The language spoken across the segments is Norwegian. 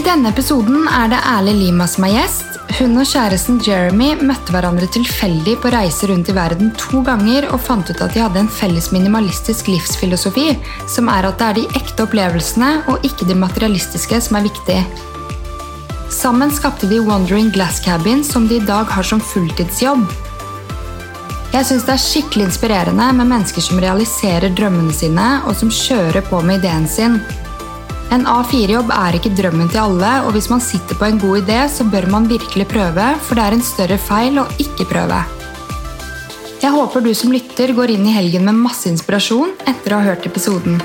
I denne episoden er det Erle Lima som er gjest. Hun og kjæresten Jeremy møtte hverandre tilfeldig på reise rundt i verden to ganger og fant ut at de hadde en felles minimalistisk livsfilosofi, som er at det er de ekte opplevelsene og ikke de materialistiske som er viktig. Sammen skapte de Wandering Glass Cabin, som de i dag har som fulltidsjobb. Jeg syns det er skikkelig inspirerende med mennesker som realiserer drømmene sine, og som kjører på med ideen sin. En A4-jobb er ikke drømmen til alle, og hvis man sitter på en god idé, så bør man virkelig prøve, for det er en større feil å ikke prøve. Jeg håper du som lytter går inn i helgen med masse inspirasjon etter å ha hørt episoden.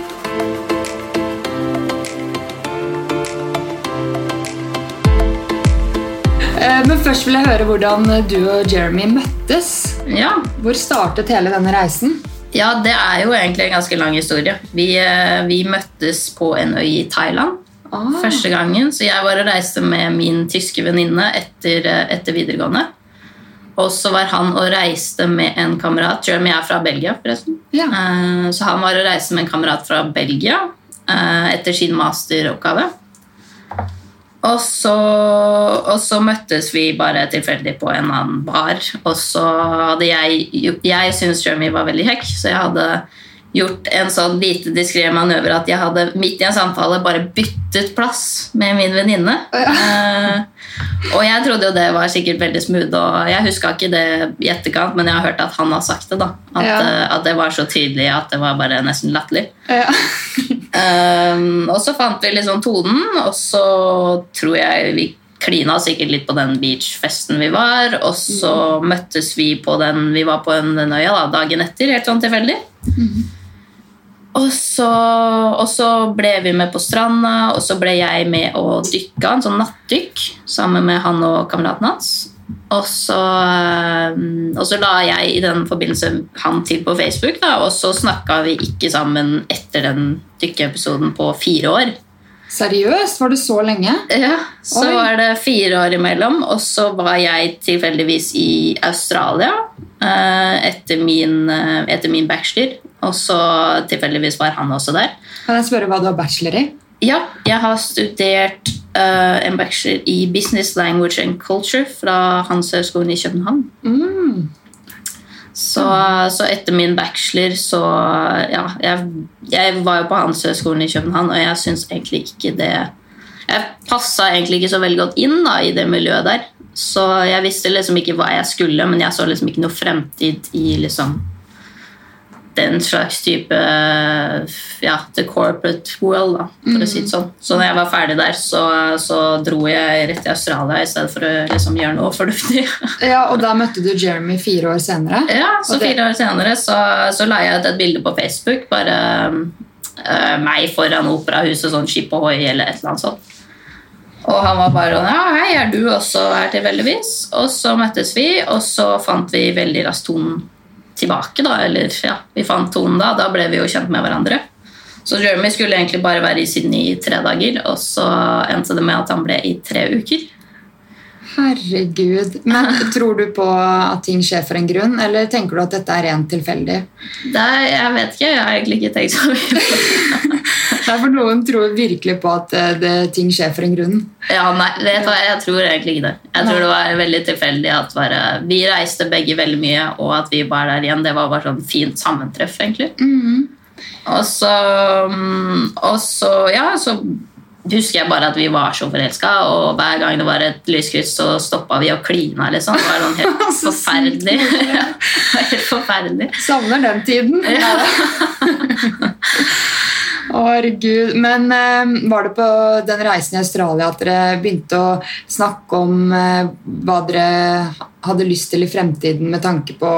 Eh, men først vil jeg høre hvordan du og Jeremy møttes. Ja. Hvor startet hele denne reisen? Ja, det er jo egentlig en ganske lang historie. Vi, eh, vi møttes på en øy i Thailand Ah. første gangen. Så jeg var og reiste med min tyske venninne etter, eh, etter videregående. Og så var han og reiste med en kamerat. Jeremy er fra Belgia, forresten. Ja. Eh, Så han var og reiste med en kamerat fra Belgia etter sin masteroppgave. Og så, og så møttes vi bare tilfeldig på en annen bar. Og så hadde jeg Jeg syntes Jeremy var veldig kjekk, så jeg hadde gjort en sånn lite diskré manøver at jeg hadde midt i en samtale bare byttet plass med min venninne. Uh, og jeg trodde jo det var sikkert veldig smooth, og jeg huska ikke det i etterkant, men jeg har hørt at han har sagt det. da At, Ja. uh, at det var så tydelig at det var bare nesten latterlig. Ja. uh, og så fant vi liksom tonen, og så tror jeg vi klina sikkert litt på den beachfesten vi var. Og så møttes vi på den Vi var på en, den øya da, dagen etter, helt sånn tilfeldig. Og så, og så ble vi med på stranda, og så ble jeg med å dykke, en sånn nattdykk, sammen med han og kameraten hans. Og så, um, og så la jeg i den forbindelse han til på Facebook, da, og så snakka vi ikke sammen etter den dykkeepisoden på fire år. Seriøst? Var det så lenge? Ja, Så Oi. var det fire år imellom, og så var jeg tilfeldigvis i Australia eh, etter, min, eh, etter min bachelor. Og så tilfeldigvis var han også der. Kan jeg spørre hva du har bachelor i? Ja, jeg har studert uh, en bachelor i Business Language and Culture fra Handelshøyskolen i København. Mm. Så, så etter min bachelor så Ja, jeg, jeg var jo på Handelshøyskolen i København, og jeg syns egentlig ikke det Jeg passa egentlig ikke så veldig godt inn da, i det miljøet der. Så jeg visste liksom ikke hva jeg skulle, men jeg så liksom ikke noe fremtid i liksom den slags type ja, the corporate world, da, for å si det sånn. Så når jeg var ferdig der, så, så dro jeg rett til Australia i stedet for å liksom gjøre noe fornuftig. Ja, Og da møtte du Jeremy fire år senere? Ja, så det- fire år senere så, så la jeg ut et bilde på Facebook. Bare uh, meg foran operahuset, sånn Skip Ahoy eller et eller annet sånt. Og han var bare sånn Ja, hei, er du også her tilfeldigvis? Og så møttes vi, og så fant vi veldig raskt tonen tilbake, da. Eller ja, vi fant tonen da. Da ble vi jo kjent med hverandre. Så Jeremy skulle egentlig bare være i Sydney i tre dager, og så endte det med at han ble i tre uker. Herregud. Men Tror du på at ting skjer for en grunn, eller tenker du at dette er rent tilfeldig? Det, er- jeg vet ikke, jeg har egentlig ikke tenkt så mye på det. Nei, for Noen tror virkelig på at eh, det, ting skjer for en grunn. Ja, nei, vet du hva, Jeg tror egentlig ikke det. Jeg tror det var veldig tilfeldig at bare, vi reiste begge veldig mye, og at vi var der igjen. Det var bare sånn fint sammentreff, egentlig. Og så, mm, og så, ja, så husker jeg bare at vi var så forelska, og hver gang det var et lyskryss, så stoppa vi og klina. Liksom. Det var sånn helt forferdelig. helt forferdelig. Savner den tiden. Ja. Herregud. Men eh, var det på den reisen i Australia at dere begynte å snakke om eh, hva dere hadde lyst til i fremtiden med tanke på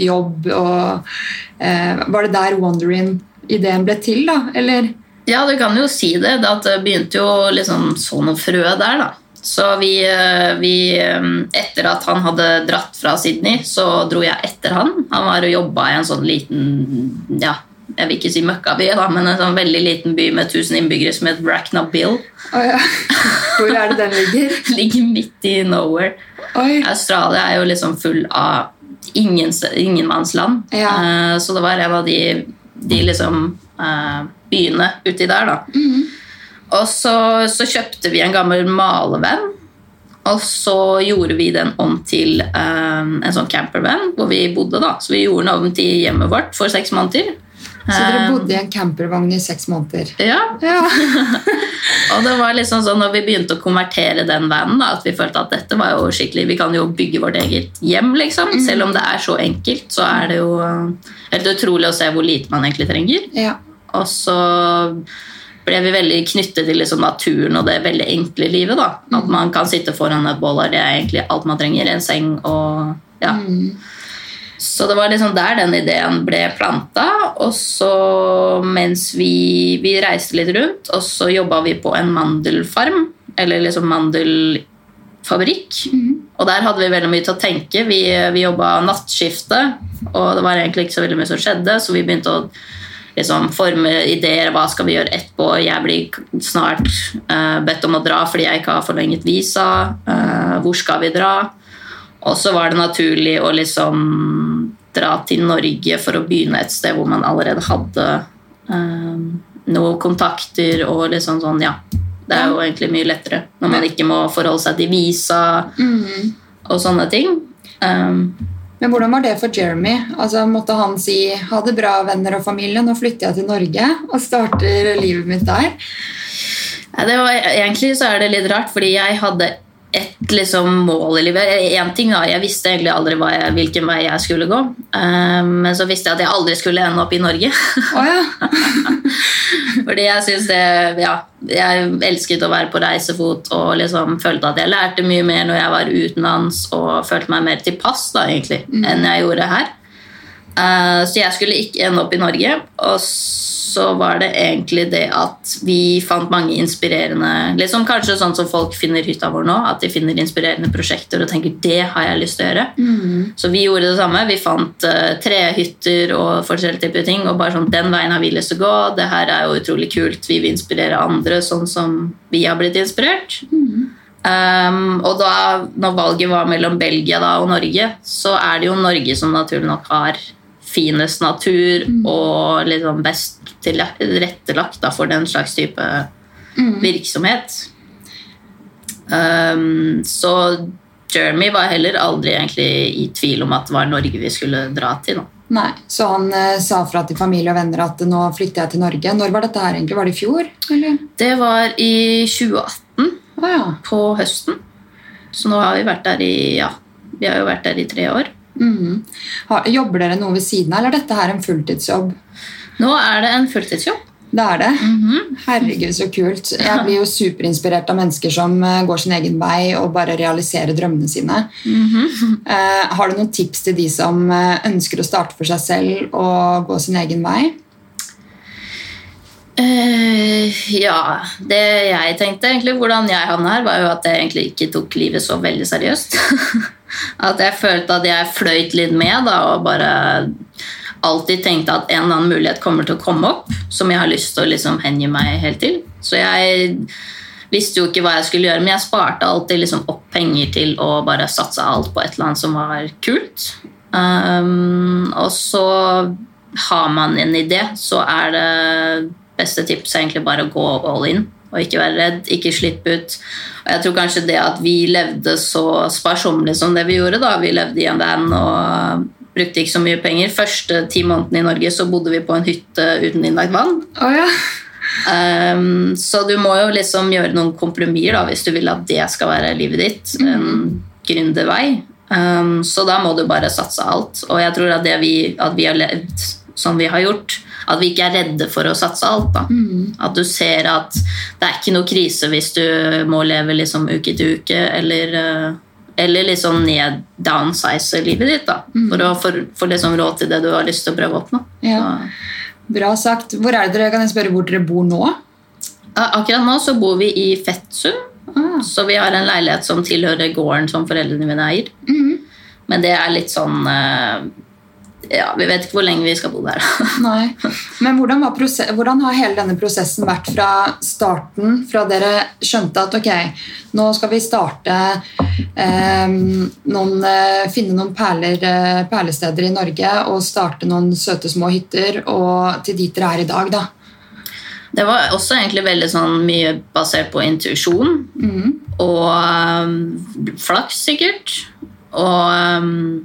jobb? Og, eh, var det der Wondering-ideen ble til, da? Eller? Ja, du kan jo si det. Det begynte jo liksom så noe frø der, da. Så vi, eh, vi eh, Etter at han hadde dratt fra Sydney, så dro jeg etter han. Han var og jobba i en sånn liten ja, Jeg vil ikke si møkkaby, da, men en sånn veldig liten by med 1000 innbyggere som het Bracknabill. Oh, ja. Hvor er det den ligger? Ligger midt i nowhere. Oi. Australia er jo liksom full av ingen, ingenmannsland. Ja. Eh, så det var en av de, de liksom, eh, byene uti der, da. Og så, så kjøpte vi en gammel malevenn. Og så gjorde vi den om til um, en sånn campervan hvor vi bodde. da. Så vi gjorde den om til hjemmet vårt for seks måneder. Så dere Um, bodde i en campervogn i seks måneder? Ja, Ja. og det var liksom sånn når vi begynte å konvertere den vanen, at vi følte at dette var jo skikkelig Vi kan jo bygge vårt eget hjem, liksom. Selv om det er så enkelt, så er det jo uh, helt utrolig å se hvor lite man egentlig trenger. ja. Og så ble vi veldig knyttet til liksom naturen og det veldig enkle livet. da. At man kan sitte foran et bål, og det er egentlig alt man trenger. En seng og ja. Så det var liksom der den ideen ble planta. Og så mens vi, vi reiste litt rundt, og så jobba vi på en mandelfarm. Eller liksom mandelfabrikk. Og der hadde vi veldig mye til å tenke. Vi, vi jobba nattskifte, og det var egentlig ikke så veldig mye som skjedde, så vi begynte å liksom forme ideer. Hva skal vi gjøre etterpå? Jeg blir snart uh, bedt om å dra fordi jeg ikke har forlenget visa. Uh, hvor skal vi dra? Og så var det naturlig å liksom dra til Norge for å begynne et sted hvor man allerede hadde um, noen kontakter og liksom sånn, ja. Det er jo egentlig mye lettere når man ikke må forholde seg til visa og sånne ting. Um, Men hvordan var det for Jeremy? Altså, måtte han si 'ha det bra, venner og familie', nå flytter jeg til Norge og starter livet mitt der? Det var, egentlig så er det litt rart, fordi jeg hadde ett liksom, mål i livet. En ting da, Jeg visste egentlig aldri jeg, hvilken vei jeg skulle gå. Um, men så visste jeg at jeg aldri skulle ende opp i Norge. Oh, ja. fordi jeg synes det, ja, jeg elsket å være på reisefot og liksom følte at jeg lærte mye mer når jeg var utenlands og følte meg mer til pass da, egentlig, enn jeg gjorde her. Eh, så jeg skulle ikke ende opp i Norge. Og så var det egentlig det at vi fant mange inspirerende liksom Kanskje sånn som folk finner hytta vår nå, at de finner inspirerende prosjekter og tenker det har jeg lyst til å gjøre. Så vi gjorde det samme. Vi fant uh, trehytter og forskjellige typer ting. Og bare sånn, den veien har vi lyst til å gå. Det her er jo utrolig kult. Vi vil inspirere andre sånn som vi har blitt inspirert. Um, og da når valget var mellom Belgia da, og Norge, så er det jo Norge som naturlig nok har finest natur og liksom best tilrettelagt for den slags type virksomhet. Um, så Jeremy var heller aldri egentlig i tvil om at det var Norge vi skulle dra til. Da. Nei, Så han uh, sa fra til familie og venner at nå flytter jeg til Norge. Når var dette her egentlig? Var det i fjor? Eller? Det var i 2018, Ah, ja. på høsten. Så nå har vi vært der i ja, vi har jo vært der i tre år. Har- Jobber dere noe ved siden av, eller er dette her en fulltidsjobb? Nå er det en fulltidsjobb. Det er det. Herregud, så kult. Jeg blir jo superinspirert av mennesker som eh, går sin egen vei og bare realiserer drømmene sine. Eh, har du noen tips til de som eh, ønsker å starte for seg selv og gå sin egen vei? Uh, ja, det jeg tenkte egentlig, hvordan jeg havna her, var jo at jeg egentlig ikke tok livet så veldig seriøst. at jeg følte at jeg fløyt litt med da, og bare alltid tenkte at en eller annen mulighet kommer til å komme opp, som jeg har lyst til å liksom hengi meg helt til. Så jeg visste jo ikke hva jeg skulle gjøre, men jeg sparte alltid liksom opp penger til å bare satse alt på et eller annet som var kult. Um, og så har man en idé, så er det beste tips egentlig bare å gå all in og ikke være redd, ikke slippe ut. Og jeg tror kanskje det at vi levde så sparsommelig som det vi gjorde, da. Vi levde i en van og brukte ikke så mye penger. Første ti månedene i Norge så bodde vi på en hytte uten innlagt vann. Oh, ja. Um, så du må jo liksom gjøre noen kompromisser da, hvis du vil at det skal være livet ditt. En gründervei. Um, så da må du bare satse alt. Og jeg tror at det vi, at vi har levd som vi har gjort, at vi ikke er redde for å satse alt. da. At du ser at det er ikke noe krise hvis du må leve liksom uke til uke, eller, uh, eller liksom ned downsize livet ditt da, for å få liksom råd til det du har lyst til å prøve å oppnå. Ja. Bra sagt. Hvor er det dere, kan jeg spørre hvor dere bor nå? Akkurat nå så bor vi i Fettsund, Ah. så vi har en leilighet som tilhører gården som foreldrene mine eier. Mm. Men det er litt sånn eh, Ja, vi vet ikke hvor lenge vi skal bo der. Nei. Men hvordan, var hvordan har hele denne prosessen vært fra starten, fra dere skjønte at ok, nå skal vi starte eh, noen, Finne noen perler, eh, perlesteder i Norge og starte noen søte små hytter, og til dit dere er i dag, da? Det var også egentlig veldig sånn mye basert på intuisjon. Mm. Og um, flaks, sikkert. Og um,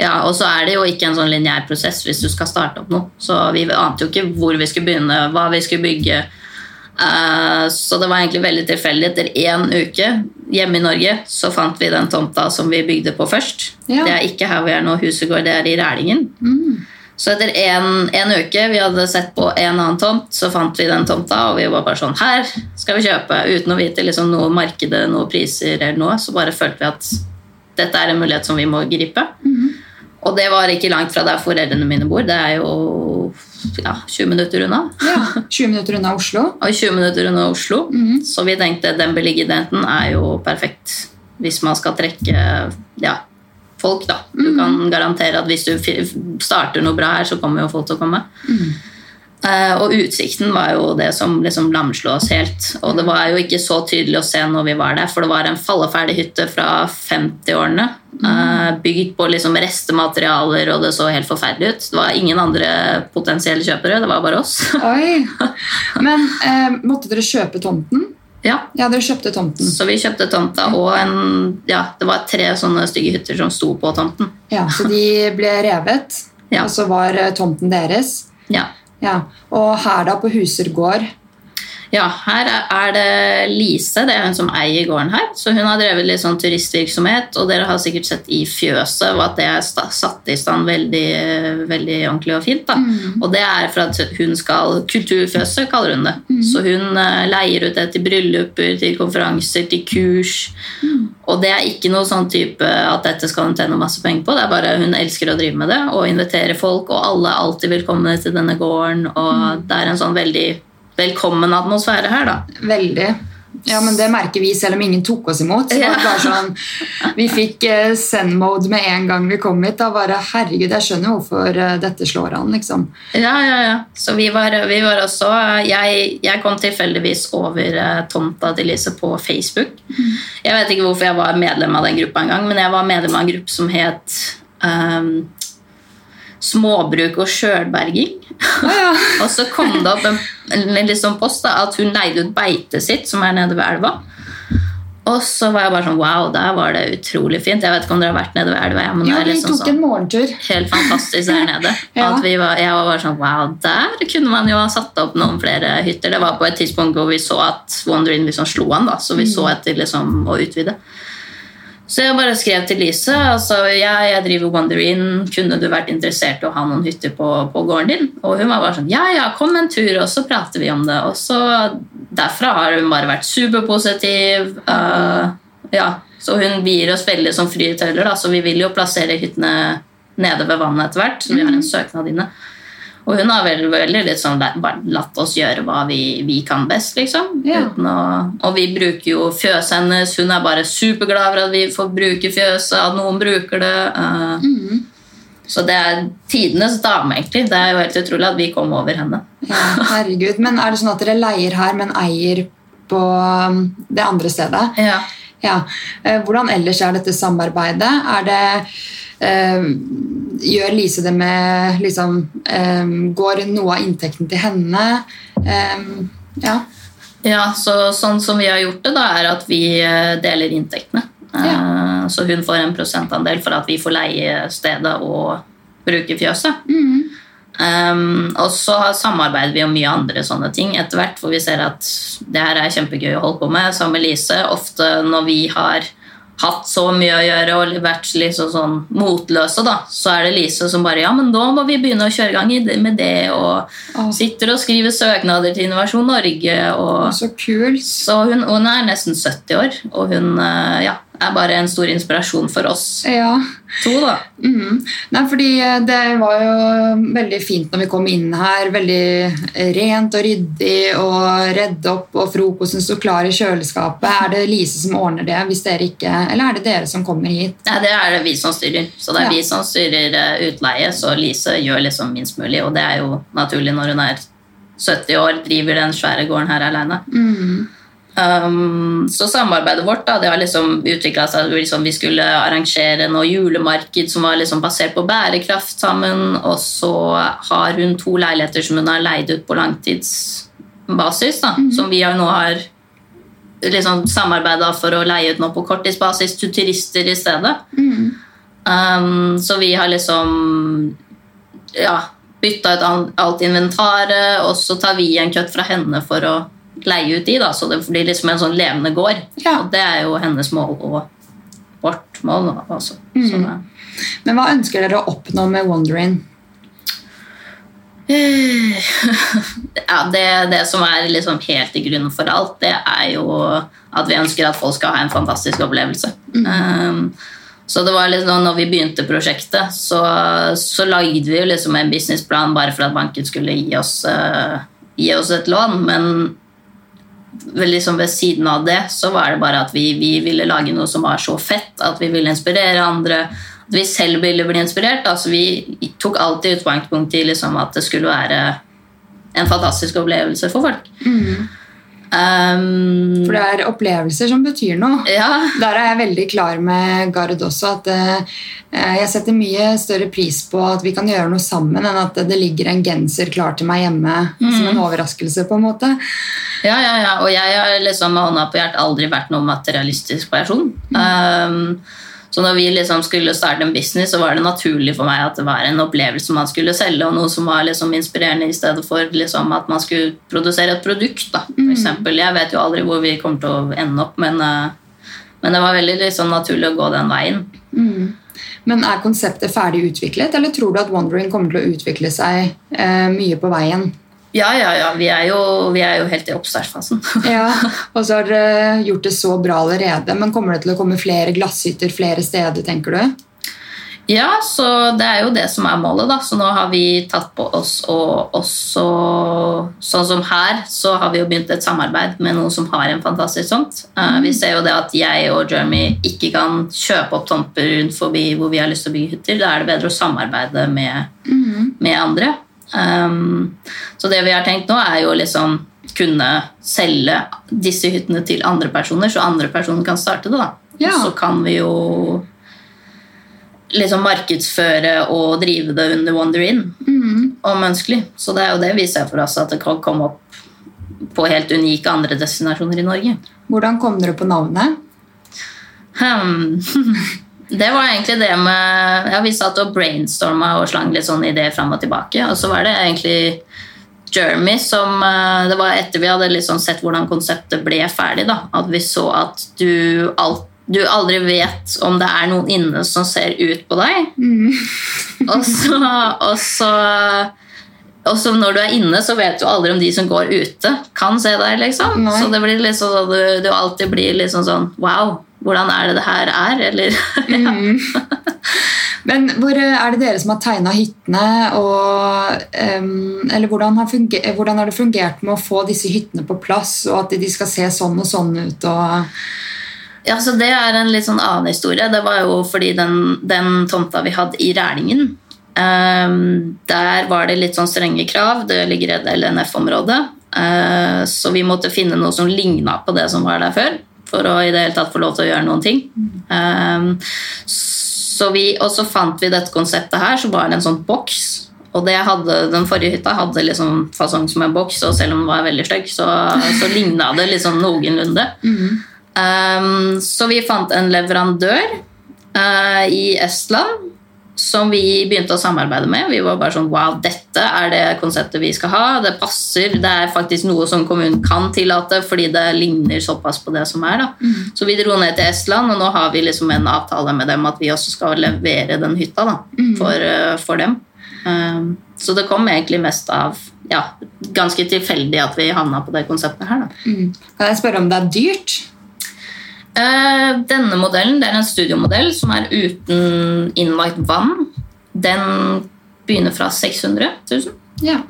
ja, og så er det jo ikke en sånn lineær prosess hvis du skal starte opp noe. Så vi ante jo ikke hvor vi skulle begynne, hva vi skulle bygge. Eh, så det var egentlig veldig tilfeldig. Etter én uke hjemme i Norge så fant vi den tomta som vi bygde på først. Ja. Det er ikke her vi er nå, huset går, det er i Rælingen. Mm. Så etter en, en uke vi hadde sett på en annen tomt, så fant vi den tomta, og vi var bare sånn Her skal vi kjøpe! Uten å vite liksom, noe markedet, noe priser eller noe. Så bare følte vi at dette er en mulighet som vi må gripe. Og det var ikke langt fra der foreldrene mine bor. Det er jo ja, 20 minutter unna. ja. 20 minutter unna Oslo. Og 20 minutter unna Oslo. Mhm. Så vi tenkte den beliggenheten er jo perfekt hvis man skal trekke ja, folk, da. Du kan garantere at hvis du starter noe bra her, så kommer jo folk til å komme. Eh, og utsikten var jo det som liksom lamslo oss helt. Og det var jo ikke så tydelig å se når vi var der, for det var en falleferdig hytte fra 50-årene. eh, bygd på liksom restematerialer, og det så helt forferdelig ut. Det var ingen andre potensielle kjøpere, det var bare oss. Oi. Men eh, måtte dere kjøpe tomten? ja, Ja, dere kjøpte tomten. Så vi kjøpte tomta, og en, ja, det var tre sånne stygge hytter som sto på tomten. Ja, Så de ble revet, Ja. og så var eh, tomten deres. Ja. Ja, Og her da, på Huser gård Ja, her er- det Lise, det er hun som eier gården her. Så hun har drevet litt sånn turistvirksomhet, og dere har sikkert sett i fjøset og at det er satt i stand veldig, veldig ordentlig og fint. da. Og det er for at hun skal Kulturfjøset kaller hun det. Så hun eh, leier ut det til brylluper, til konferanser, til kurs. Og det er ikke noe sånn type at dette skal hun tjene masse penger på. Det er bare Hun elsker å drive med det og invitere folk, og alle er alltid velkomne til denne gården. Og det er en sånn veldig velkommen atmosfære her, da. Veldig. Ja, men Det merker vi selv om ingen tok oss imot. Ja. bare sånn, vi fikk eh, send-mode med en gang vi kom hit. Da bare, herregud, Jeg skjønner hvorfor eh, dette slår an. liksom. Ja, ja, ja. Så vi var, vi var også Jeg, jeg kom tilfeldigvis over eh, tomta til Lise på Facebook. Jeg vet ikke hvorfor jeg var medlem av den gruppa engang, men jeg var medlem av en gruppe som het ehm, Småbruk og sjølberging. Ah, ja. Og så kom det opp en, en sånn post da, at hun leide ut beitet sitt, som er nede ved elva. Og så var jeg bare sånn Wow, der var det utrolig fint. Jeg vet ikke om dere har vært nede ved elva? ja, men Jo, det er vi liksom tok sånn en morgentur. helt fantastisk der nede. Ja. Var, jeg var bare sånn, wow, Der kunne man jo ha satt opp noen flere hytter. Det var på et tidspunkt hvor vi så at Wondering liksom slo an, da, så vi så etter liksom å utvide. Så jeg bare skrev til Lise altså, ja, jeg driver Wonderin, kunne du vært interessert i å ha noen hytter på, på gården din? Og hun var bare sånn ja, ja, kom en tur, og så prater vi om det. Og så derfra har hun bare vært superpositiv. Uh, ja, så hun gir oss veldig som frie tøyler, da, så vi vil jo plassere hyttene nede ved vannet etter hvert. Så vi har en søknad inne. Og hun har vel veldig litt sånn bare latt oss gjøre hva vi, vi kan best, liksom. Ja. Å, og vi bruker jo fjøset hennes. Hun er bare superglad for at vi får bruke fjøset, at noen bruker det. Uh, mm. Så det er tidenes dame, egentlig. Det er jo helt utrolig at vi kom over henne. Ja, herregud. Men er det sånn at dere leier her, men eier på um, det andre stedet? Ja. Ja. Eh, Hvordan ellers er dette samarbeidet? Er det eh, Gjør Lise det med liksom eh, Går noe av inntekten til henne? Eh, ja. Ja, så sånn som vi har gjort det, da, er at vi deler inntektene. Eh, Så hun får en prosentandel for at vi får leie stedet og bruke fjøset. Mhm. Um, og så samarbeider vi om mye andre sånne ting etter hvert, for vi ser at det her er kjempegøy å holde på med. Sammen med Lise. Ofte når vi har hatt så mye å gjøre og vært liksom sånn motløse, da, så er det Lise som bare Ja, men da må vi begynne å kjøre i gang med det, og oh. sitter og skriver søknader til Innovasjon Norge. og så kult. så hun, hun er nesten 70 år, og hun eh, ja, er bare en stor inspirasjon for oss Ja. to. da. Mm. Nei, fordi det var jo veldig fint når vi kom inn her. Veldig rent og ryddig og redd opp, og frokosten sto klar i kjøleskapet. Er det Lise som ordner det, hvis dere ikke Eller er det dere som kommer hit? Nei, det er det vi som styrer. Så det er Ja. vi som styrer eh, utleie, så Lise gjør liksom minst mulig, og det er jo naturlig når hun er 70 år, driver den svære gården her alene. Mhm. Um, så samarbeidet vårt da, det har liksom utvikla seg liksom, Vi skulle arrangere noe julemarked som var liksom basert på bærekraft sammen. Og så har hun to leiligheter som hun har leid ut på langtidsbasis. Da, mm -hmm. som vi nå har liksom samarbeida for å leie ut nå på korttidsbasis til turister i stedet. Um, så vi har liksom ja, bytta ut alt inventaret, og så tar vi en kutt fra henne for å leie ut de, da, så det blir liksom en sånn levende gård. Ja. Og det er jo hennes mål og vårt mål. Da, Mm. Så det- Men hva ønsker dere å oppnå med Wondering? ja, det, det som er liksom helt i grunnen for alt, det er jo at vi ønsker at folk skal ha en fantastisk opplevelse. Um, så det var liksom, når vi begynte prosjektet, så, så lagde vi jo liksom en businessplan bare for at banken skulle gi oss, uh, gi oss et lån, men liksom ved siden av det så var det bare at vi, vi ville lage noe som var så fett, at vi ville inspirere andre, at vi selv ville bli inspirert. Altså vi tok alltid utgangspunkt i liksom at det skulle være en fantastisk opplevelse for folk. Um, For det er opplevelser som betyr noe. ja, Der er jeg veldig klar med Gard også. At uh, jeg setter mye større pris på at vi kan gjøre noe sammen, enn at det ligger en genser klar til meg hjemme som en overraskelse. på en måte. Ja, ja, ja. Og jeg har liksom med hånda på hjertet aldri vært noen materialistisk person. Um, så når vi liksom skulle starte en business, så var det naturlig for meg at det var en opplevelse man skulle selge, og noe som var liksom inspirerende i stedet for liksom at man skulle produsere et produkt. Da. For eksempel, jeg vet jo aldri hvor vi kommer til å ende opp, men, uh, men det var veldig liksom naturlig å gå den veien. Men er konseptet ferdig utviklet, eller tror du at Wondering kommer til å utvikle seg eh, mye på veien? Ja, ja, ja. Vi er jo, vi er jo helt i oppstartsfasen. Ja, Og så har dere gjort det så bra allerede, men kommer det til å komme flere glasshytter flere steder, tenker du? Ja, så det er jo det som er målet, da. Så nå har vi tatt på oss og også Sånn som her, så har vi jo begynt et samarbeid med noen som har en fantastisk tomt. Eh, Vi ser jo det at jeg og Jeremy ikke kan kjøpe opp tomter rundt forbi hvor vi har lyst til å bygge hytter. Da er det bedre å samarbeide med, med andre. Um, så det vi har tenkt nå, er jo liksom kunne selge disse hyttene til andre personer, så andre personer kan starte det. da. Ja. Så kan vi jo liksom markedsføre og drive det under Wonder In om ønskelig. Så det er jo det vi ser for oss, at det kan komme opp på helt unike andre destinasjoner i Norge. Hvordan kom dere på navnet? Hmm. Det var egentlig det med ja, Vi satt og brainstorma og slang litt sånn ideer fram og tilbake. Og så var det egentlig Jeremy som eh, Det var etter vi hadde liksom sett hvordan konseptet ble ferdig, da, at vi så at du, alt, du aldri vet om det er noen inne som ser ut på deg. Og så, og så og så når du er inne, så vet du aldri om de som går ute, kan se deg. liksom. Nei. Så det blir liksom sånn, du, du alltid blir liksom sånn Wow, hvordan er det det her er? Eller ja. Men hvor eh, Er det dere som har tegna hyttene? Og, um, eller hvordan har, funger eh, hvordan har det fungert med å få disse hyttene på plass, og at de skal se sånn og sånn ut? Og, Ja, så Det er en litt sånn annen historie. Det var jo fordi den, den tomta vi hadde i Rælingen, um, der var det litt sånn strenge krav. Det ligger i et LNF-område. Uh, så vi måtte finne noe som ligna på det som var der før, for å i det hele tatt få lov til å gjøre noen ting. Um, så vi, og så fant vi dette konseptet her, så var det en sånn boks. Og det hadde, den forrige hytta hadde liksom fasong som en boks, og selv om den var veldig stygg, så, så ligna det liksom noenlunde. Um, så vi fant en leverandør uh, i Estland som vi begynte å samarbeide med. Vi var bare sånn Wow, dette er det konseptet vi skal ha. Det passer. Det er faktisk noe som kommunen kan tillate, fordi det ligner såpass på det som er. da. Så vi dro ned til Estland, og nå har vi liksom en avtale med dem at vi også skal levere den hytta da, for, eh, for dem. Um, så det kom egentlig mest av ja, ganske tilfeldig at vi havna på det konseptet her. da. kan jeg spørre om det er dyrt? Eh, denne modellen det er en studiomodell som er uten innlagt vann. Den begynner fra 600 000. Ja.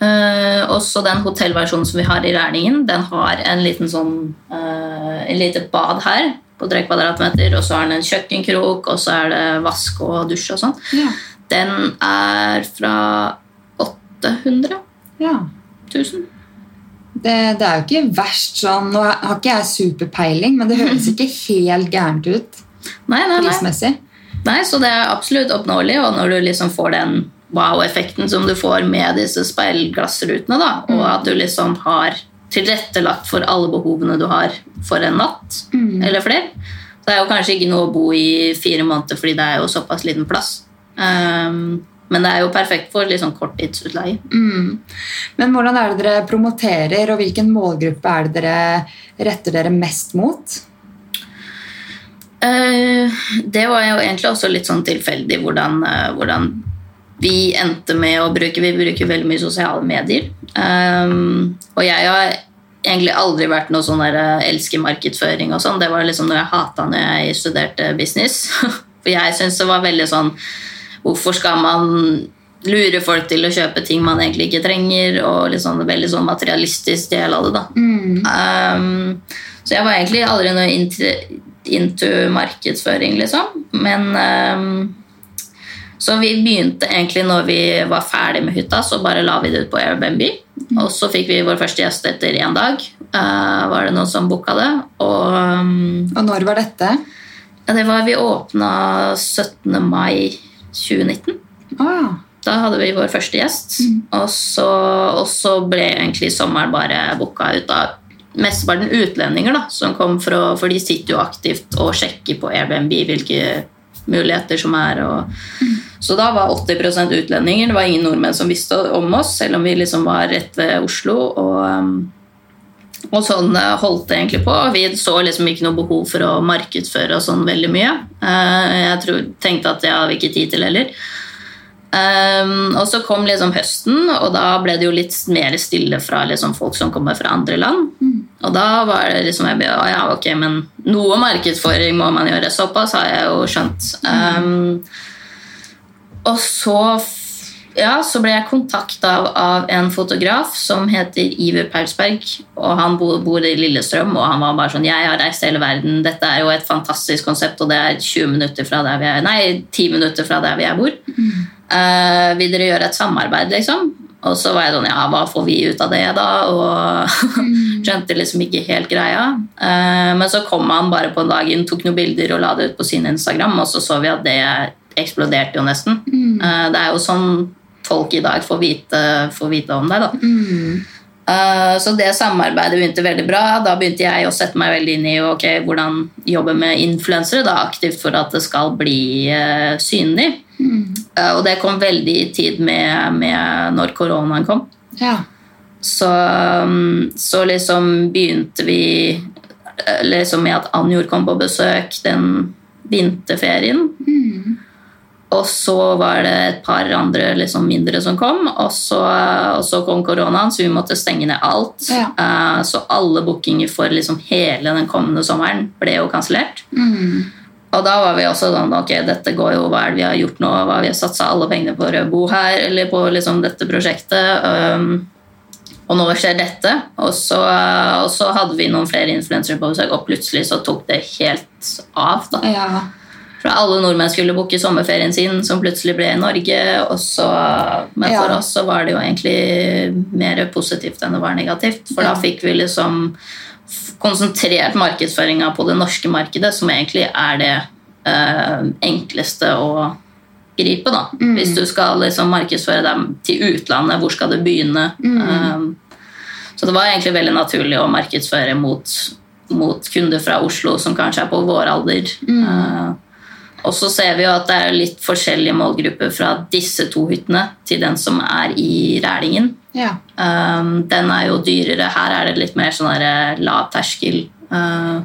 Uh, også den hotellversjonen som vi har i Rælingen, den har en liten sånn uh, en lite bad her på 3 kvadratmeter, og så har den en kjøkkenkrok, og så er det vask og dusj og sånn. Ja. Den er fra 800 ja. 000. Det, det er jo ikke verst sånn Nå har ikke jeg superpeiling, men det høres ikke helt gærent ut Nei, nei, prismessig. Nei, så det er absolutt oppnåelig, og når du liksom får den wow-effekten som du får med disse speilglassrutene. da, Og at du liksom har tilrettelagt for alle behovene du har for en natt eller flere. Det er jo kanskje ikke noe å bo i fire måneder fordi det er jo såpass liten plass. Um, men det er jo perfekt for liksom korttidsutleie. Men hvordan er det dere promoterer, og hvilken målgruppe er det dere retter dere mest mot? Eh, det var jo egentlig også litt sånn tilfeldig hvordan, eh, hvordan vi endte med å bruke Vi bruker veldig mye sosiale medier. Um, og jeg har egentlig aldri vært noe sånn der eh, elsker markedsføring og sånn. Det var liksom noe jeg hata når jeg studerte business. For jeg syns det var veldig sånn Hvorfor skal man lure folk til å kjøpe ting man egentlig ikke trenger? Og liksom veldig sånn materialistisk del av det, da. Um, så jeg var egentlig aldri noe into, into markedsføring, liksom. Men um, så vi begynte egentlig når vi var ferdig med hytta, så bare la vi det ut på Airbnb. Og så fikk vi vår første gjest etter én dag. Uh, var det noen som booka det. Og um, Og når var dette? ja, det var vi åpna 17. mai 2019. Å ja. Da hadde vi vår første gjest. Og, så, og så ble egentlig sommeren bare booka ut av mesteparten utlendinger, da, som kom for, å, for de sitter jo aktivt og sjekker på Airbnb hvilke muligheter som er. Og, Så da var 80% utlendinger. Det var ingen nordmenn som visste om oss, selv om vi liksom var rett ved Oslo. Og, um, og sånn eh, holdt det egentlig på. Vi så liksom ikke noe behov for å markedsføre oss sånn veldig mye. Eh, Jeg tror, tenkte at det har vi ikke tid til heller. Um, og så kom liksom høsten, og da ble det jo litt mer stille fra liksom folk som kommer fra andre land. Og da var det liksom jeg ble, ja, ok, men noe markedsføring må man gjøre. Såpass har jeg jo skjønt. Um, og så, ja, så ble jeg kontakta av, av en fotograf som heter Iver Paulsberg. Og han bor, bor i Lillestrøm, og han var bare sånn Jeg har reist hele verden. Dette er jo et fantastisk konsept, og det er 20 minutter fra der vi er, nei, 10 minutter fra der vi er bor. Eh, vil dere gjøre et samarbeid, liksom? Og så var jeg sånn, ja, hva får vi ut av det, da? Og skjønte liksom ikke helt greia. Uh, men så kom han bare på en dag inn, tok noen bilder og la det ut på sin Instagram, og så så vi at det eksploderte jo nesten. Eh, det er jo sånn folk i dag får vite, får vite om deg, da. Eh, Så det samarbeidet begynte veldig bra. Da begynte jeg å sette meg veldig inn i okay, hvordan jobbe med influensere da, aktivt for at det skal bli uh, synlig. Eh, og det kom veldig i tid med, med når koronaen kom. Ja. Så, um, så liksom begynte vi liksom med at Anjor kom på besøk den vinterferien. Og så var det et par andre liksom mindre som kom, og så, og så kom koronaen, så vi måtte stenge ned alt. Ja. Uh, så alle bookinger for liksom hele den kommende sommeren ble jo kansellert. Og da var vi også sånn Ok, dette går jo, hva er det vi har gjort nå? Hva har vi satsa alle pengene på å bo her, eller på liksom dette prosjektet? Um, og nå skjer dette. Og så, og så hadde vi noen flere influensere på besøk, og plutselig så tok det helt av. da. ja. For alle nordmenn skulle booke sommerferien sin, som plutselig ble i Norge. Også, men for Ja. oss så var det jo egentlig mer positivt enn det var negativt. For da fikk vi liksom konsentrert markedsføringa på det norske markedet, som egentlig er det eh, enkleste å gripe. da. Hvis du skal liksom markedsføre deg til utlandet, hvor skal du begynne? Um, så det var egentlig veldig naturlig å markedsføre mot, mot kunder fra Oslo som kanskje er på vår alder. Uh, og så ser vi jo at det er litt forskjellige målgrupper fra disse to hyttene til den som er i Rælingen. ja. Um, den er jo dyrere. Her er det litt mer sånn eh, lav terskel. Uh,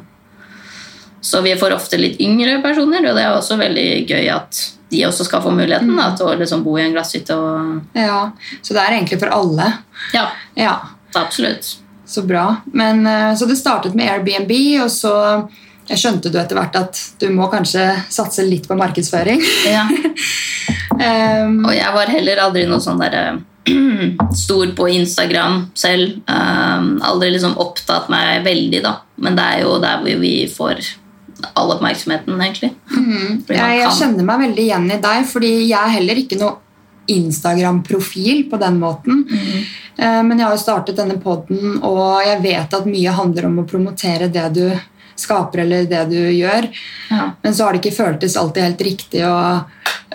så vi får ofte litt yngre personer, og det er også veldig gøy at de også skal få muligheten da, til å liksom bo i en glasshytte. Og... ja. Så det er egentlig for alle. Ja, Ja. absolutt. Så bra. Men, eh, så det startet med Airbnb, og så jeg skjønte du etter hvert at du må kanskje satse litt på markedsføring. Ja. Um, Og jeg var heller aldri noe sånn der stor på Instagram selv. Um, aldri liksom opptatt meg veldig, da. Men det er jo der hvor vi får all oppmerksomheten, egentlig. Mm. jeg, jeg kjenner meg veldig igjen i deg, fordi jeg er heller ikke noe Instagram-profil på den måten. Eh, Men jeg har jo startet denne podden, og jeg vet at mye handler om å promotere det du skaper eller det du gjør. Ja. Men så har det ikke føltes alltid helt riktig å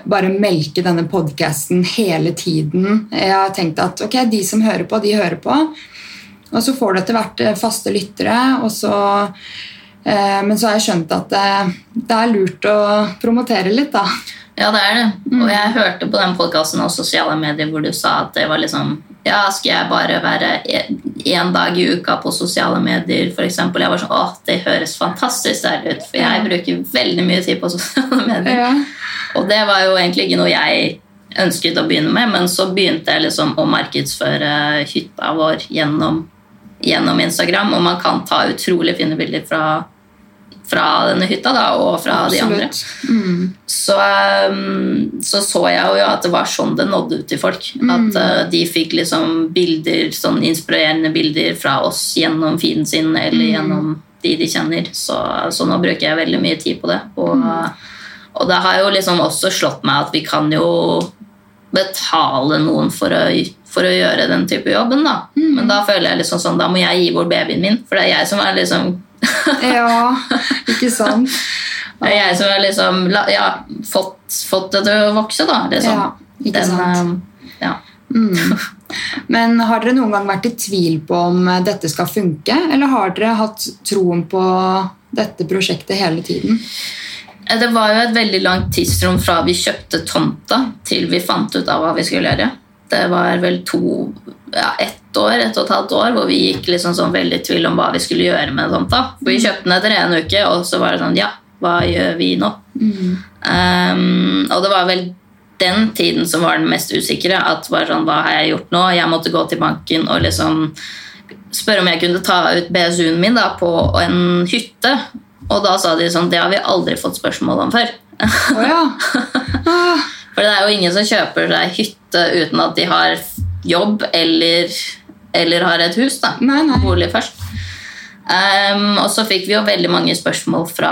bare melke denne podkasten hele tiden. Jeg har tenkt at ok, de som hører på, de hører på. Og så får du etter hvert eh, faste lyttere, og så eh, Men så har jeg skjønt at det, det er lurt å promotere litt, da. Ja, det er det. Og jeg hørte på den podkasten og sosiale medier hvor du sa at det var liksom Ja, skal jeg bare være én dag i uka på sosiale medier, f.eks.? Jeg var sånn Å, det høres fantastisk deilig ut, for jeg bruker veldig mye tid på sosiale medier. Ja. Og det var jo egentlig ikke noe jeg ønsket å begynne med, men så begynte jeg liksom å markedsføre hytta vår gjennom, gjennom Instagram, og man kan ta utrolig fine bilder fra, fra denne hytta da, og fra de andre. Mm. Så, um, så så jeg jo at det var sånn det nådde ut til folk. At uh, de fikk liksom bilder, sånn inspirerende bilder fra oss gjennom feeden sin eller gjennom de de kjenner. Så, så nå bruker jeg veldig mye tid på det. Og, og det har jo liksom også slått meg at vi kan jo betale noen for å, for å gjøre den type jobben. da. Men da føler jeg liksom sånn, da må jeg gi bort babyen min, for det er jeg som er liksom Ja, ikke sant? Det er jeg som har liksom, ja, fått, fått det til å vokse, da. Liksom. Ja, ikke sant. eh, ja. Mm. Men har dere noen gang vært i tvil på om dette skal funke, eller har dere hatt troen på dette prosjektet hele tiden? Eh, Det var jo et veldig langt tidsrom fra vi kjøpte tomta til vi fant ut av hva vi skulle gjøre. Det var vel to, ja, ett år, ett og et halvt år hvor vi gikk liksom sånn veldig i tvil om hva vi skulle gjøre med sånt. da. vi kjøpte den etter en uke, og så var det sånn Ja, hva gjør vi nå? Um, og det var vel den tiden som var den mest usikre. At var sånn, Hva har jeg gjort nå? Jeg måtte gå til banken og liksom spørre om jeg kunne ta ut BSU-en min da, på en hytte. Og da sa de sånn Det har vi aldri fått spørsmål om før. Oh, ja. Ah, For det er jo ingen som kjøper seg hytte uten at de har jobb eller, eller har et hus. da. Nei, nei. Bolig først. Um, og så fikk vi jo veldig mange spørsmål fra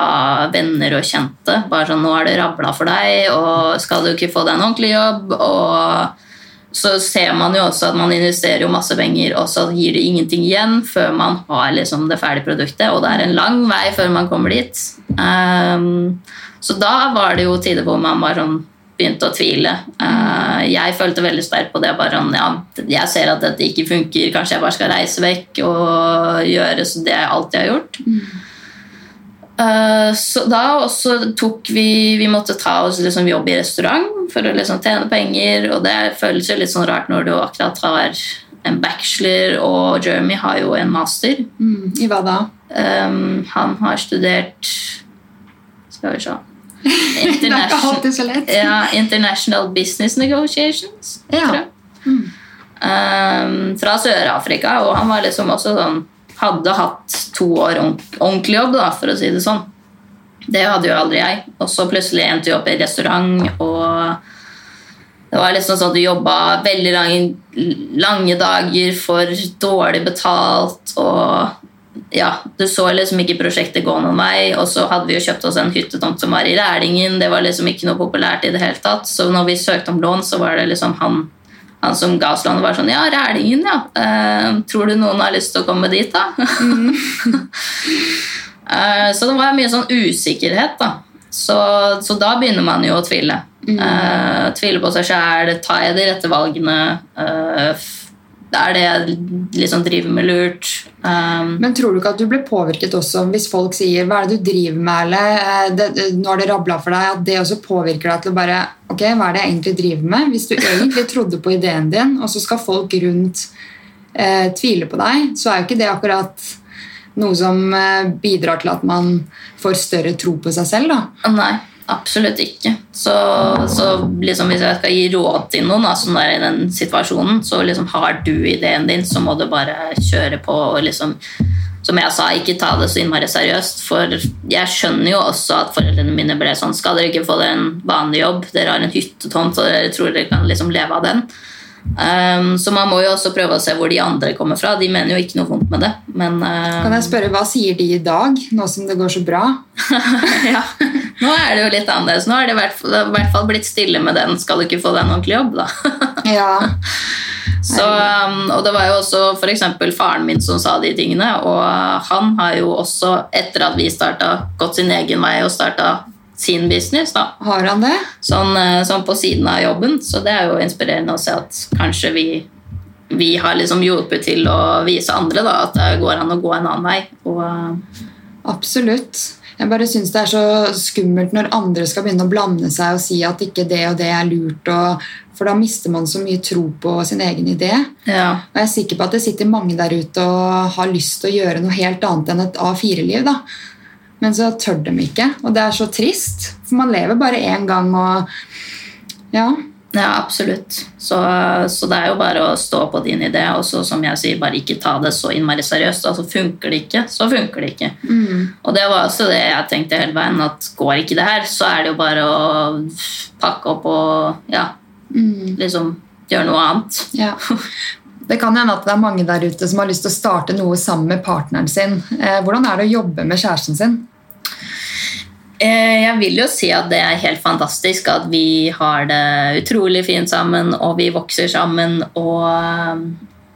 venner og kjente. Bare sånn 'Nå har det rabla for deg, og skal du ikke få deg en ordentlig jobb?' Og så ser man jo også at man investerer jo masse penger, og så gir det ingenting igjen før man har liksom det ferdige produktet, og det er en lang vei før man kommer dit. Um, så da var det jo tider hvor man bare sånn begynte å tvile. Eh, jeg følte veldig sterkt på det. bare ja, Jeg ser at dette ikke funker, kanskje jeg bare skal reise vekk og gjøre så det jeg alltid har gjort. Eh, så da også tok vi Vi måtte ta oss liksom jobb i restaurant for å liksom tjene penger, og det føles jo litt sånn rart når du akkurat har en bachelor, og Jeremy har jo en master. Mm. I hva da? Um, han har studert Skal vi se Det er ikke alltid så lett. ja, International Business Negotiations. Ja. tror jeg. Um, fra Sør-Afrika, og han var liksom også sånn Hadde hatt to år ordentlig jobb, da, for å si det sånn. Det hadde jo aldri jeg. Og så plutselig endte vi opp i restaurant, og det var liksom sånn at du jobba veldig lange, lange dager for dårlig betalt, og ja, du så liksom ikke prosjektet gå noen vei. Og så hadde vi jo kjøpt oss en hyttetomt som var i Rælingen. Det var liksom ikke noe populært i det hele tatt. Så når vi søkte om lån, så var det liksom han, han som ga oss lånet, var sånn Ja, Rælingen, ja. Uh, tror du noen har lyst til å komme dit, da? Eh, så det var mye sånn usikkerhet, da. Så, så da begynner man jo å tvile. Eh, tvile på seg sjæl. Tar jeg de rette valgene? Eh, f- er det jeg liksom driver med, lurt? Um, Men tror du ikke at du blir påvirket også hvis folk sier 'hva er det du driver med', eller eh, det, det, 'nå har det rabla for deg', at det også påvirker deg til å bare 'ok, hva er det jeg egentlig driver med'? Hvis du egentlig trodde på ideen din, og så skal folk rundt eh, tvile på deg, så er jo ikke det akkurat noe som eh, bidrar til at man får større tro på seg selv, da. Nei, absolutt ikke. Så, så liksom hvis jeg skal gi råd til noen da, som er i den situasjonen, så liksom har du ideen din, så må du bare kjøre på og liksom som jeg sa, ikke ta det så innmari seriøst. For jeg skjønner jo også at foreldrene mine ble sånn Skal dere ikke få dere en vanlig jobb? Dere har en hyttetomt, og dere tror dere kan liksom leve av den. Um, så man må jo også prøve å se hvor de andre kommer fra. De mener jo ikke noe vondt med det. Men um, Kan jeg spørre, Hva sier de i dag, nå som det går så bra? ja. Nå er det jo litt annerledes. Nå har det i hvert fall, blitt stille med den 'skal du ikke få deg en ordentlig jobb', da. Ja, Så, um, og det var jo også f.eks. faren min som sa de tingene, og han har jo også, etter at vi starta, gått sin egen vei og starta sin business. da. Har han det? Sånn, eh, sånn på siden av jobben. Så det er jo inspirerende å se at kanskje vi, vi har liksom hjulpet til å vise andre da, at det går an å gå en annen vei. Og, eh, Absolutt. Jeg bare syns det er så skummelt når andre skal begynne å blande seg og si at ikke det og det er lurt. Og, for da mister man så mye tro på sin egen idé. ja. Og jeg er sikker på at det sitter mange der ute og har lyst til å gjøre noe helt annet enn et A4-liv. da. Men så tør de ikke, og det er så trist. For man lever bare én gang, og ja. Ja, absolutt. Så, så det er jo bare å stå på din idé, og så som jeg sier, bare ikke ta det så innmari seriøst. Altså Funker det ikke, så funker det ikke. Og det var også det jeg tenkte hele veien, at går ikke det her, så er det jo bare å pakke opp og ja, liksom gjøre noe annet. ja. Det kan hende at det er mange der ute som har lyst til å starte noe sammen med partneren sin. Eh, hvordan er det å jobbe med kjæresten sin? Eh, Jeg vil jo si at det er helt fantastisk at vi har det utrolig fint sammen, og vi vokser sammen, og,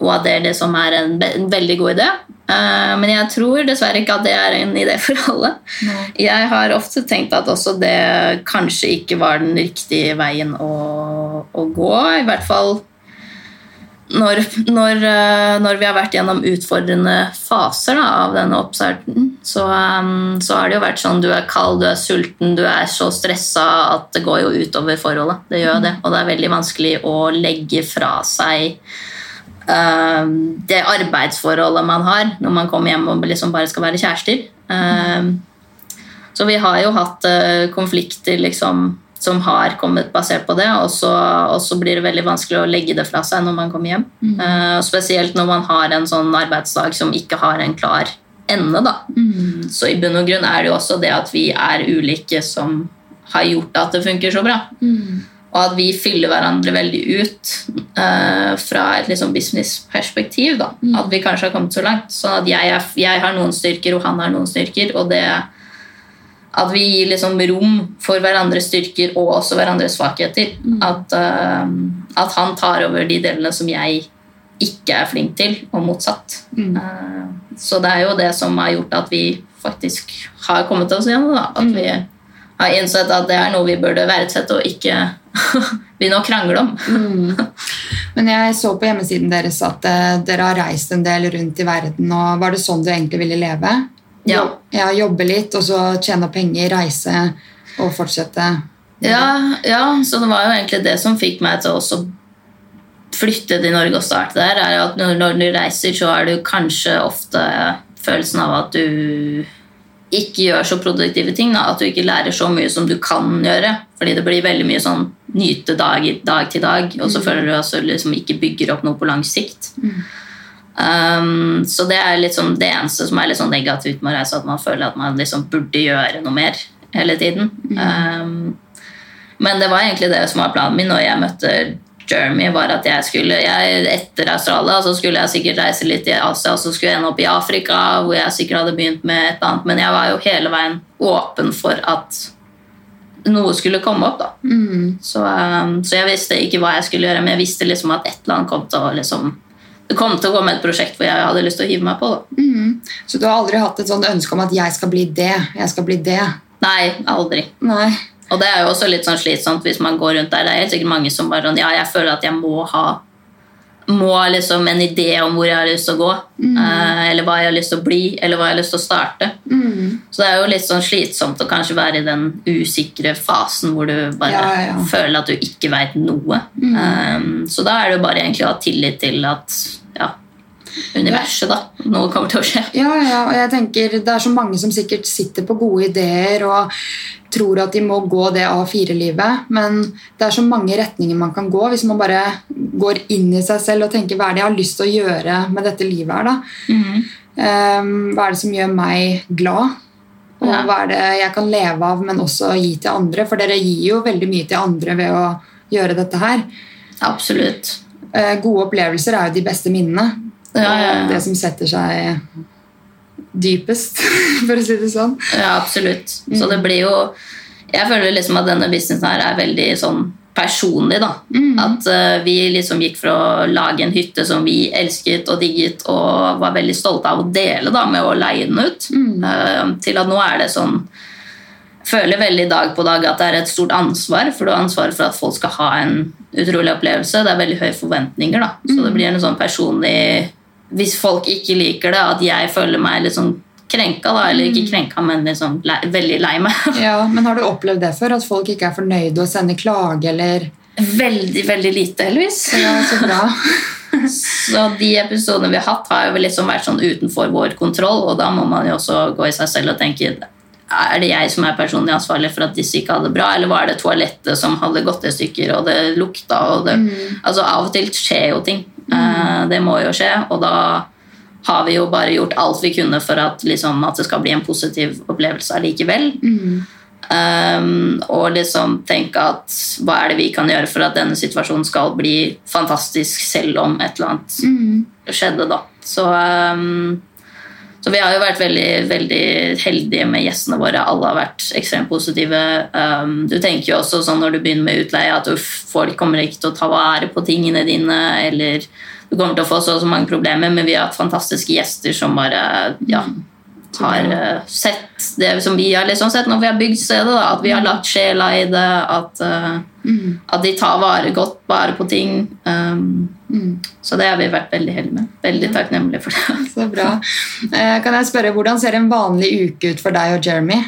og at det er det som er en, en veldig god idé. Eh, Men jeg tror dessverre ikke at det er en idé for alle. Nei. Jeg har ofte tenkt at også det kanskje ikke var den riktige veien å, å gå. I hvert fall når, når, eh, når vi har vært gjennom utfordrende faser da, av denne oppstarten, så, um, så har det jo vært sånn du er kald, du er sulten, du er så stressa at det går jo utover forholdet. Det gjør det, og det er veldig vanskelig å legge fra seg um, det arbeidsforholdet man har når man kommer hjem og liksom bare skal være kjærester. Um, så vi har jo hatt uh, konflikter liksom, som har kommet basert på det, og så, blir det veldig vanskelig å legge det fra seg når man kommer hjem. Mm. Uh, spesielt når man har en sånn arbeidsdag som ikke har en klar ende. Da. Så i bunn og grunn er det jo også det at vi er ulike som har gjort at det funker så bra. Og at vi fyller hverandre veldig ut uh, fra et liksom businessperspektiv. Mm. At vi kanskje har kommet så langt. Sånn at jeg, er, jeg har noen styrker, og han har noen styrker. Og det at vi gir liksom rom for hverandres styrker og også hverandres svakheter. At, uh, at han tar over de delene som jeg ikke er flink til, og motsatt. Eh, så det er jo det som har gjort at vi faktisk har kommet oss gjennom. Da. At vi har innsett at det er noe vi burde verdsette og ikke begynne å krangle om. Men jeg så på hjemmesiden deres at uh, dere har reist en del rundt i verden. og Var det sånn du egentlig ville leve? Ja. Ja jobbe litt, og så tjene penger, reise og fortsette? Ja, ja, så det var jo egentlig det som fikk meg til å også flytte til Norge og starte der. er at når, du reiser, så er det jo kanskje ofte følelsen av at du ikke gjør så produktive ting. Da. At du ikke lærer så mye som du kan gjøre. Fordi det blir veldig mye sånn nyte dag, dag til dag, og så føler du altså liksom ikke bygger opp noe på lang sikt. Um, så det er liksom det eneste som er litt sånn negativt med å reise, at man føler at man liksom burde gjøre noe mer hele tiden. Um, men det var egentlig det som var planen min når jeg møtte Jeremy, var at jeg skulle jeg, etter Australia så skulle jeg sikkert reise litt i Asia, og så skulle jeg ende opp i Afrika, hvor jeg sikkert hadde begynt med et eller annet, men jeg var jo hele veien åpen for at noe skulle komme opp. da. Så, um, så jeg visste ikke hva jeg skulle gjøre, men jeg visste liksom at et eller annet kom til å liksom det kom til å komme et prosjekt hvor jeg hadde lyst til å hive meg på. da. Så du har aldri hatt et sånt ønske om at 'jeg skal bli det', 'jeg skal bli det'? Nei, aldri. Nei. Og det er jo også litt sånn slitsomt hvis man går rundt der. Det er helt sikkert mange som bare sånn, ja, jeg føler at jeg må ha må ha liksom en idé om hvor jeg har lyst til å gå, Mm. eller hva jeg har lyst til å bli, eller hva jeg har lyst til å starte. Så det er jo litt sånn slitsomt å kanskje være i den usikre fasen hvor du bare Ja, ja. føler at du ikke veit noe. Um, så da er det jo bare egentlig å ha tillit til at universet, da. Noe kommer til å skje. Ja, ja, og jeg tenker Det er så mange som sikkert sitter på gode ideer og tror at de må gå det A4-livet, men det er så mange retninger man kan gå hvis man bare går inn i seg selv og tenker hva er det jeg har lyst til å gjøre med dette livet her, da. Um, hva er det som gjør meg glad? Og Ja. hva er det jeg kan leve av, men også gi til andre? For dere gir jo veldig mye til andre ved å gjøre dette her. Absolutt. Eh, gode opplevelser er jo de beste minnene. Ja, ja, ja. Det som setter seg dypest, for å si det sånn. Ja, absolutt. Så det blir jo Jeg føler liksom at denne businessen her er veldig sånn personlig, da. At uh, vi liksom gikk fra å lage en hytte som vi elsket og digget og var veldig stolte av å dele da, med å leie den ut, eh, til at nå er det sånn føler veldig dag på dag at det er et stort ansvar, for du har ansvar for at folk skal ha en utrolig opplevelse. Det er veldig høye forventninger, da. Så det blir en sånn personlig Hvis folk ikke liker det, at jeg føler meg litt sånn krenka, da, eller ikke krenka, men liksom lei, veldig lei meg. Ja, Men har du opplevd det før? At folk ikke er fornøyde og sender klage, eller Veldig, veldig lite, heldigvis. Ja, så bra. Så de episodene vi har hatt, har jo liksom vært sånn utenfor vår kontroll, og da må man jo også gå i seg selv og tenke er det jeg som er personlig ansvarlig for at disse ikke hadde det bra, eller var det toalettet som hadde gått i stykker, og det lukta og det, Altså Av og til skjer jo ting. Eh, det må jo skje, og da har vi jo bare gjort alt vi kunne for at, liksom, at det skal bli en positiv opplevelse allikevel. Um, og liksom tenke at hva er det vi kan gjøre for at denne situasjonen skal bli fantastisk selv om et eller annet skjedde, da. Så, um, så vi har jo vært veldig, veldig heldige med gjestene våre. Alle har vært ekstremt positive. Um, du tenker jo også sånn når du begynner med utleie, at uff, folk kommer ikke til å ta vare på tingene dine, eller du kommer til å få så og så mange problemer, men vi har hatt fantastiske gjester som bare ja, har uh, sett det som vi har liksom sett når vi har bygd stedet. Da, at vi har lagt sjela i det, at, uh, at de tar vare godt bare på ting. Um, Så det har vi vært veldig heldige med. Veldig takknemlige for det. Så bra. Eh, Kan jeg spørre, Hvordan ser en vanlig uke ut for deg og Jeremy?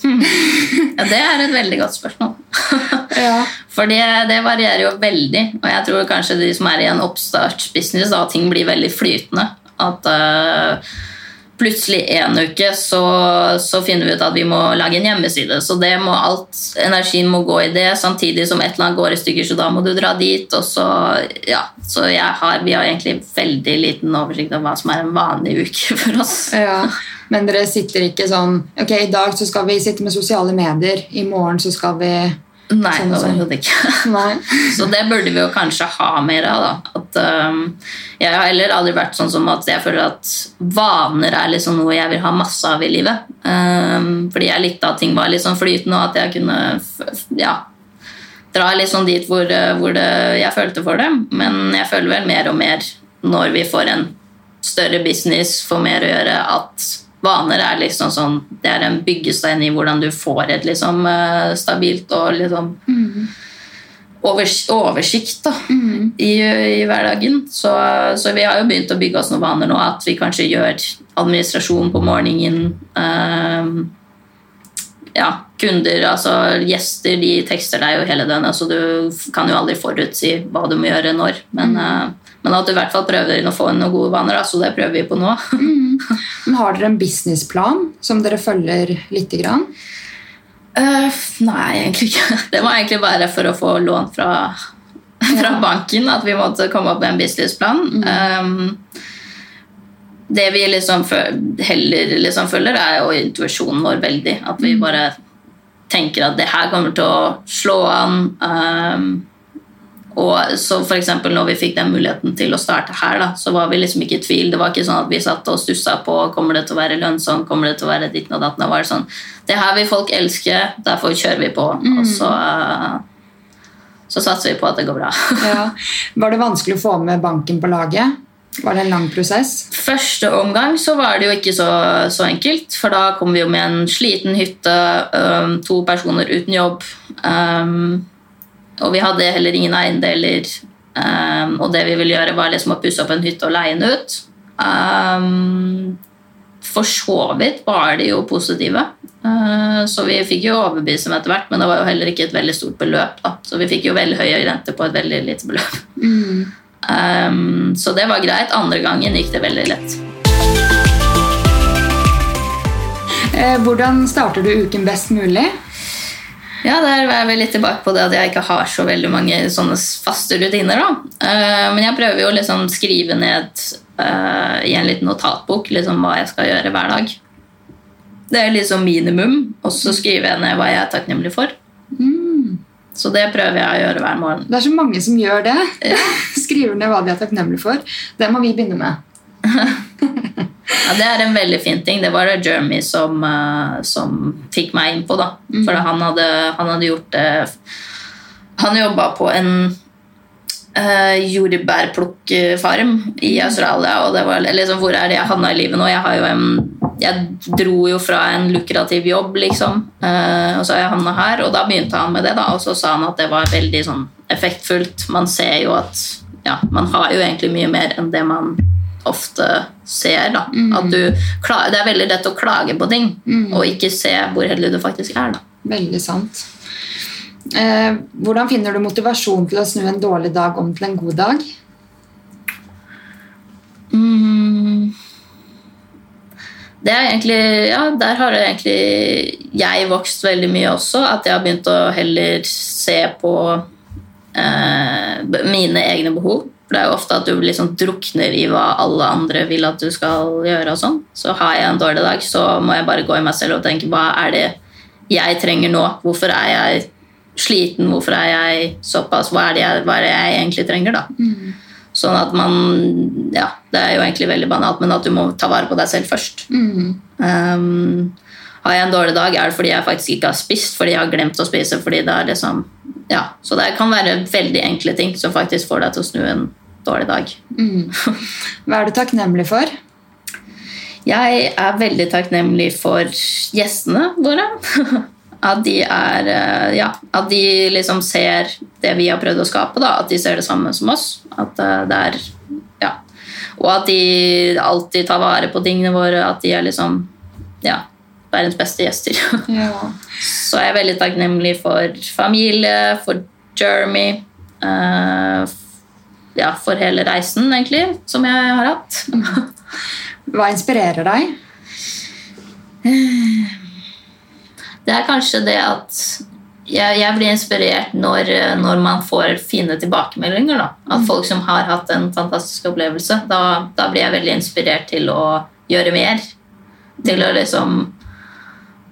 Ja, det er et veldig godt spørsmål. Ja. For det, det varierer jo veldig. Og jeg tror kanskje de som er i en oppstartsbusiness, da ting blir veldig flytende. At eh, plutselig en uke så, så finner vi ut at vi må lage en hjemmeside. Så det må alt, energien må gå i det, samtidig som et eller annet går i stykker, så da må du dra dit. Og så, ja, så har, vi har egentlig veldig liten oversikt over hva som er en vanlig uke for oss. Ja. Men dere sitter ikke sånn Ok, i dag så skal vi sitte med sosiale medier. I morgen så skal vi Nei, Sånn overhodet ikke. Nei. Så det burde vi jo kanskje ha mer av. da. At, um, jeg har heller aldri vært sånn som at jeg føler at vaner er liksom noe jeg vil ha masse av i livet. Um, fordi jeg likte at ting var litt sånn flytende, og at jeg kunne ja, dra litt sånn dit hvor, uh, hvor det, jeg følte for det. Men jeg føler vel mer og mer når vi får en større business, får mer å gjøre, at vaner er liksom sånn Det er en byggestein i hvordan du får et liksom uh, stabilt og liksom overs oversikt da, i, i hverdagen. Så, så vi har jo begynt å bygge oss noen vaner nå, at vi kanskje gjør administrasjon på morgenen. ehm, ja, kunder, altså gjester, de tekster deg jo hele døgnet, så du kan jo aldri forutsi hva du må gjøre når. Men, eh, men at du i hvert fall prøver å få inn noen gode vaner, da, så det prøver vi på nå. Men Har dere en businessplan som dere følger lite grann? Uh, nei, egentlig ikke. Det var egentlig bare for å få lån fra, fra banken at vi måtte komme opp med en businessplan. Um, det vi liksom heller liksom følger, er jo intuisjonen vår veldig. At vi bare tenker at det her kommer til å slå an. Um, og så for eksempel når vi fikk den muligheten til å starte her, da, så var vi liksom ikke i tvil. Det var ikke sånn at vi satt og stussa på kommer det til å være lønnsomt, kommer det til å være ditten og datten. Det var sånn, det her vil folk elske, derfor kjører vi på. Og så, eh, så satser vi på at det går bra. Ja. Var det vanskelig å få med banken på laget? Var det en lang prosess? Første omgang så var det jo ikke så, så enkelt, for da kom vi jo med en sliten hytte, um, to personer uten jobb, øhm, og vi hadde heller ingen eiendeler, Um, og det vi ville gjøre var liksom å pusse opp en hytte og leie den ut. Um, for så vidt var de jo positive, uh, så vi fikk jo overbevise dem etter hvert, men det var jo heller ikke et veldig stort beløp, da. så vi fikk jo veldig høy rente på et veldig lite beløp. Um, så det var greit. Andre gangen gikk det veldig lett. Eh, hvordan starter du uken best mulig? Ja, Der er vi litt tilbake på det at jeg ikke har så veldig mange sånne faste rutiner. da. Uh, men jeg prøver jo å liksom skrive ned uh, i en liten notatbok liksom hva jeg skal gjøre hver dag. Det er liksom minimum, og så skriver jeg ned hva jeg er takknemlig for. Så det prøver jeg å gjøre hver morgen. Det er så mange som gjør det. Skriver ned hva de er takknemlige for. Det må vi begynne med. Ja, Det er en veldig fin ting. Det var det Jeremy som, eh, som fikk meg inn på. Mm. For han hadde, han hadde gjort det Han jobba på en uh, jordbærplukkfarm i Australia. Og det var liksom, hvor er det jeg havna i livet nå? Jeg, en, jeg dro jo fra en lukrativ jobb, liksom. Uh, og så har jeg havna her, og da begynte han med det. da, Og så sa han at det var veldig sånn effektfullt. Man ser jo at ja, man har jo egentlig mye mer enn det man ofte ser. da. Mm. At du, det er veldig lett å klage på ting mm. og ikke se hvor heldig du faktisk er. da. Veldig sant. Eh, hvordan finner du motivasjon til å snu en dårlig dag om til en god dag? Mm. Det er egentlig, ja, Der har egentlig jeg vokst veldig mye også. At jeg har begynt å heller se på eh, mine egne behov. For det er jo ofte at du liksom drukner i hva alle andre vil at du skal gjøre. og sånn. Så har jeg en dårlig dag, så må jeg bare gå i meg selv og tenke hva er det jeg trenger nå? Hvorfor er jeg sliten? Hvorfor er jeg såpass? Hva er det jeg, er det jeg egentlig trenger? da? Mm. Sånn at man Ja, det er jo egentlig veldig banalt, men at du må ta vare på deg selv først. Mm. Um, har jeg en dårlig dag, er det fordi jeg faktisk ikke har spist, fordi jeg har glemt å spise. fordi det er liksom ja, Så det kan være veldig enkle ting som faktisk får deg til å snu en dårlig dag. Mm. Hva er du takknemlig for? Jeg er veldig takknemlig for gjestene våre. At de, er, eh, ja, at de liksom ser det vi har prøvd å skape. Da. At de ser det samme som oss. At eh, det er, ja. Og at de alltid tar vare på tingene våre. At de er liksom ja, verdens beste gjester. Ja. Så jeg er veldig takknemlig for familie, for Jeremy. Uh, ja, for hele reisen, egentlig, som jeg har hatt. Hva inspirerer deg? Det er kanskje det at jeg, jeg blir inspirert når, når, man får fine tilbakemeldinger. Da. At mm. folk som har hatt en fantastisk opplevelse. Da, da, blir jeg veldig inspirert til å gjøre mer. Til å liksom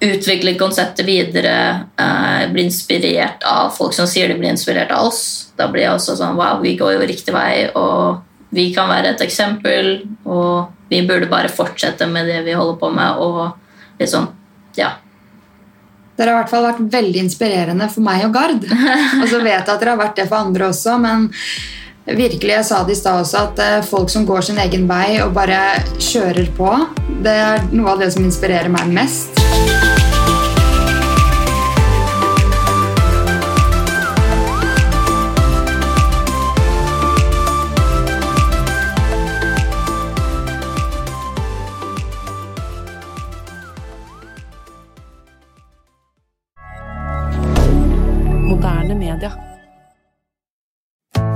utvikle konseptet videre. eh, bli inspirert av folk som sier de blir inspirert av oss. Da blir jeg også sånn Wow, vi går jo riktig vei, og vi kan være et eksempel. Og vi burde bare fortsette med det vi holder på med. og liksom, ja. Dere har i hvert fall vært veldig inspirerende for meg og Gard. Og så vet jeg at dere har vært det for andre også, men virkelig, jeg sa det i stad også, at eh, folk som går sin egen vei og bare kjører på, det er noe av det som inspirerer meg mest. Thank you.